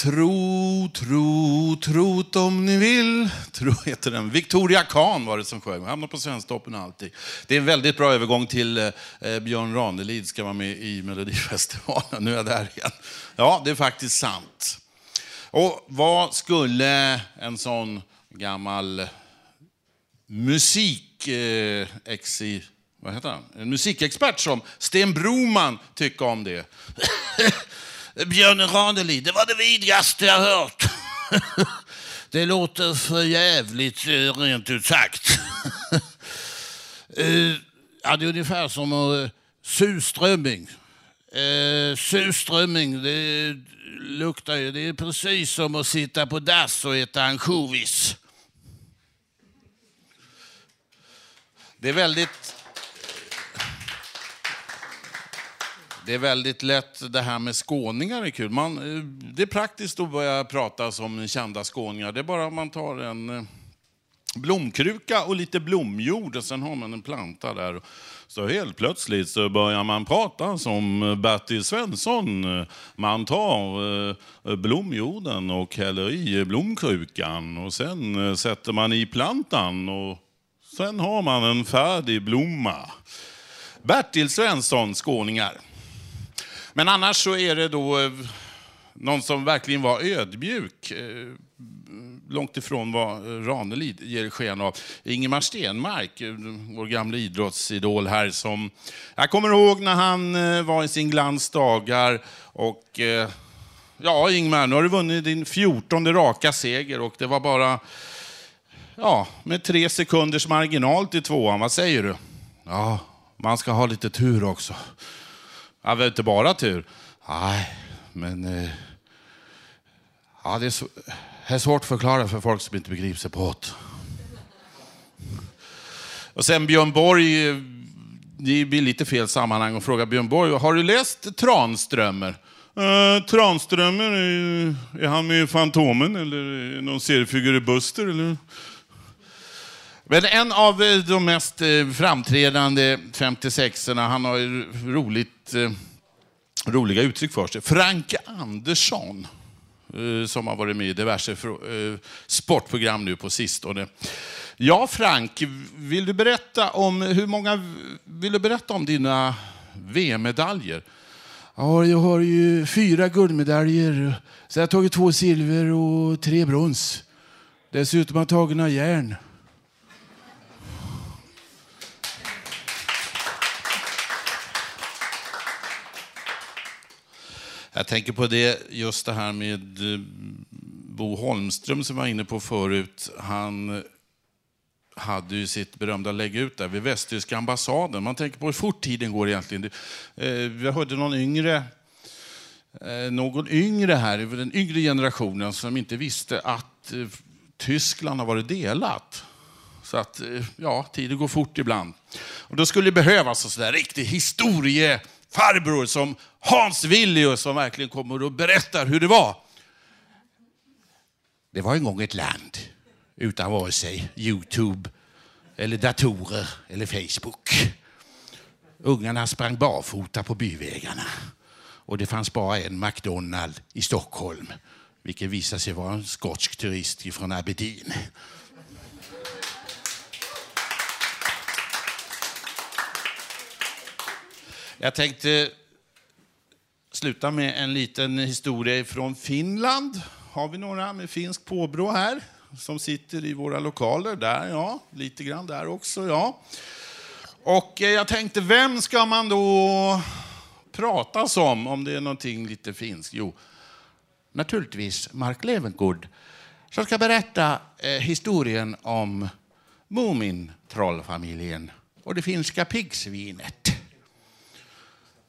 Tro, tro, trot om ni vill. Tro heter den. Victoria Kahn var det som sjöng. Hamnar på Svensktoppen alltid. Det är en väldigt bra övergång till eh, eh, Björn Ranelid ska vara med i Melodifestivalen. Nu är jag där igen. Ja, det är faktiskt sant. Och vad skulle en sån gammal musik... Eh, exi, vad heter han? En musikexpert som Sten Broman tycka om det? Björn Ranelid, det var det vidrigaste jag hört. *laughs* det låter för jävligt, eh, rent ut sagt. *laughs* Eh, ja, det är ungefär som eh, surströmming. Surströmming, det luktar ju. Det är precis som att sitta på dass och äta ansjovis. Det är väldigt... Det är väldigt lätt, det här med skåningar är kul. Man, eh, det är praktiskt att börja prata som kända skåningar. Det är bara att man tar en eh, blomkruka och lite blomjord och sen har man en planta där. Så helt plötsligt så börjar man prata som Bertil Svensson. Man tar eh, blomjorden och häller i blomkrukan och sen sätter man i plantan och sen har man en färdig blomma. Bertil Svensson, skåningar. Men annars så är det då eh, någon som verkligen var ödmjuk. Eh, långt ifrån vad eh, Ranelid ger sken av. Ingemar Stenmark, vår gamla idrottsidol här. Som, jag kommer ihåg när han var i sin glans dagar. Och, ja, Ingmar, nu har du vunnit din fjortonde raka seger och det var bara ja, med tre sekunders marginal till tvåan. Vad säger du? Ja, man ska ha lite tur också. Ja, var inte bara tur. Nej, men... Eh, ja, det är, så, det är svårt att förklara för folk som inte begriper sig på det. Och sen Björn Borg, eh, det blir lite fel sammanhang att fråga Björn Borg. Har du läst Tranströmer? Eh, Tranströmer, är, är han med i Fantomen eller någon seriefigur i Buster? Eller? Men en av eh, de mest eh, framträdande 56orna, han har ju väldigt eh, roliga uttryck för sig. Frank Andersson, eh, som har varit med i diverse eh, sportprogram nu på sistone. Ja, Frank, vill du berätta om hur många, vill du berätta om dina VM-medaljer? Ja, jag har ju fyra guldmedaljer. Så jag har tagit två silver och tre brons. Dessutom har jag tagit några järn. Jag tänker på det, just det här med eh, Bo Holmström som var inne på förut. Han hade ju sitt berömda lägg ut där vid västtyska ambassaden. Man tänker på hur fort tiden går egentligen. Eh, vi hörde någon yngre, eh, någon yngre här, den yngre generationen som inte visste att Tyskland har varit delat. Så att, ja, tiden går fort ibland. Och då skulle det behövas en sån där riktig historiefarbror som Hans Villius som verkligen kommer och berättar hur det var. Det var en gång ett land utan vare sig Youtube, eller datorer eller Facebook. Ungarna sprang barfota på byvägarna. Och det fanns bara en McDonald i Stockholm, vilket visade sig vara en skotsk turist från Aberdeen. Jag tänkte sluta med en liten historia från Finland. Har vi några med finsk påbrå här som sitter i våra lokaler? Där, ja. Lite grann där också, ja. Och eh, jag tänkte, vem ska man då prata som om det är någonting lite finskt? Jo, naturligtvis Mark Levengood som ska berätta eh, historien om Mumintrollfamiljen och det finska piggsvinet.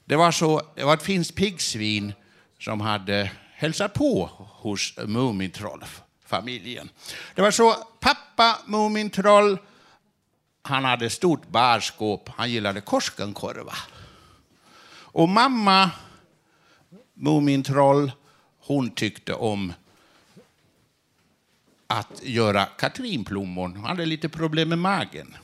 Det var, så, det var ett finskt piggsvin som hade hälsat på hos Mumintrollfamiljen. Det var så pappa Mumintroll, han hade stort barskåp, han gillade Korskenkorva. Och mamma Mumintroll, hon tyckte om att göra katrinplommon. Hon hade lite problem med magen.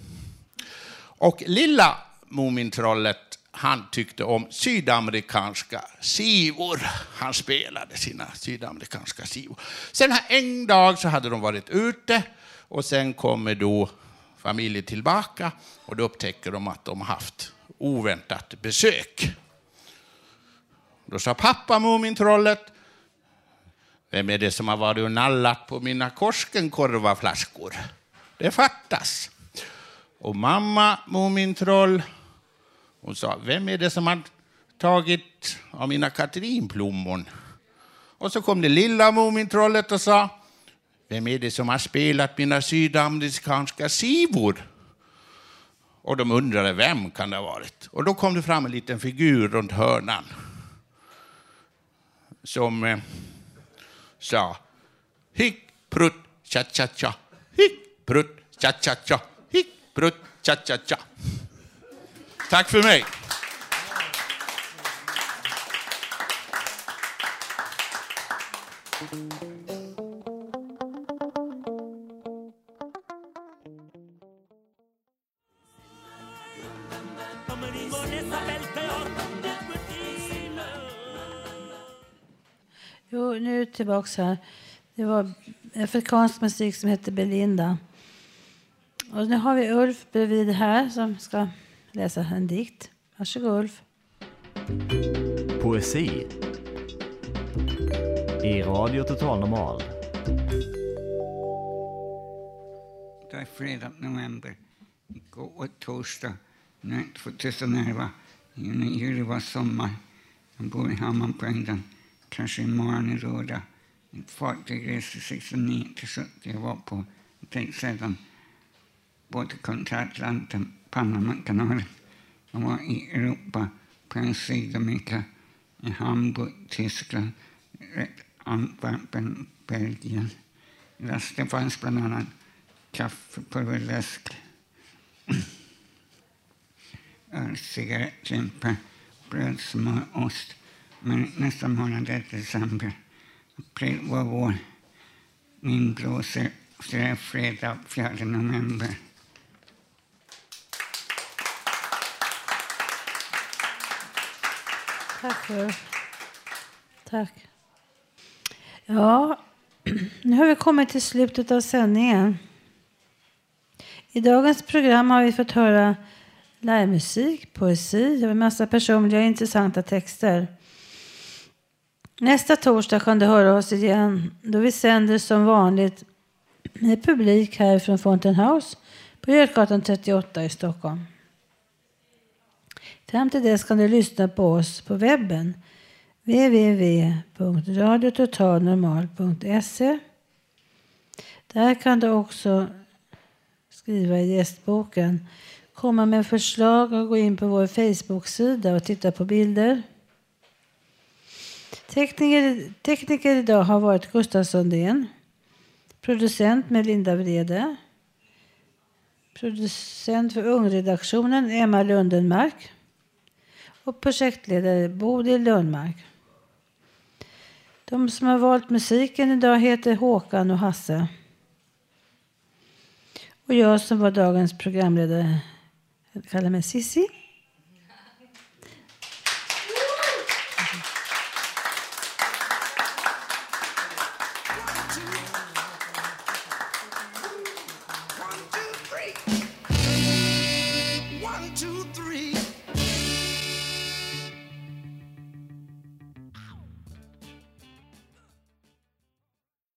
Och lilla Mumintrollet, han tyckte om sydamerikanska sivor. Han spelade sina sydamerikanska sivor. Sen en dag så hade de varit ute och sen kommer då familjen tillbaka och då upptäcker de att de haft oväntat besök. Då sa pappa Mumintrollet, vem är det som har varit och nallat på mina Koskenkorvaflaskor? Det fattas. Och mamma Mumintroll, hon sa, vem är det som har tagit av mina katrinplommon? Och så kom det lilla Mumintrollet och sa, vem är det som har spelat mina sydamerikanska sivor? Och de undrade, vem kan det ha varit? Och då kom det fram en liten figur runt hörnan. som eh, sa hick, prutt, cha cha cha, hick, prutt, cha cha cha, hick, prutt, cha cha cha. Tack för mig. Jo, nu tillbaks här. Det var afrikansk musik som hette Belinda. Och nu har vi Ulf bredvid här som ska läsa en dikt. Varsågod Ulf. Poesi i Radio Total Normal. Det är fredag november. Igår var torsdag. Nu 2011. I juli var sommar. Jag bor i Hammarbyhöjden. Kanske imorgon i Råda. Ett fartyg reste 69 till 70. Jag var på tänk sedan både kontra Atlanten, Panamakanalen. Jag var i Europa, på Sydamerika, i Hamburg, Tyskland, Antwerpen, Belgien. I lasten fanns bland annat kaffepulverläsk, öl, cigarettlimpor, bröd, smör, ost. Men nästa månad är december. April var vår. Min blåser, fredag 4 november. Tack för... Tack. Ja, *clears throat* nu har vi kommit till slutet av sändningen. I dagens program har vi fått höra livemusik, poesi och en massa personliga intressanta texter. Nästa torsdag kan du höra oss igen då vi sänder som vanligt med publik här från Fountain House på Götgatan 38 i Stockholm. Fram till dess kan du lyssna på oss på webben www.radiototalnormal.se Där kan du också skriva i gästboken, komma med förslag och gå in på vår Facebook-sida och titta på bilder. Tekniker, tekniker idag har varit Gustav Sundén. Producent med Linda Vrede. Producent för Ungredaktionen Emma Lundenmark. Och projektledare Bodil Lundmark. De som har valt musiken idag heter Håkan och Hasse. Och jag som var dagens programledare kallar mig Sissi.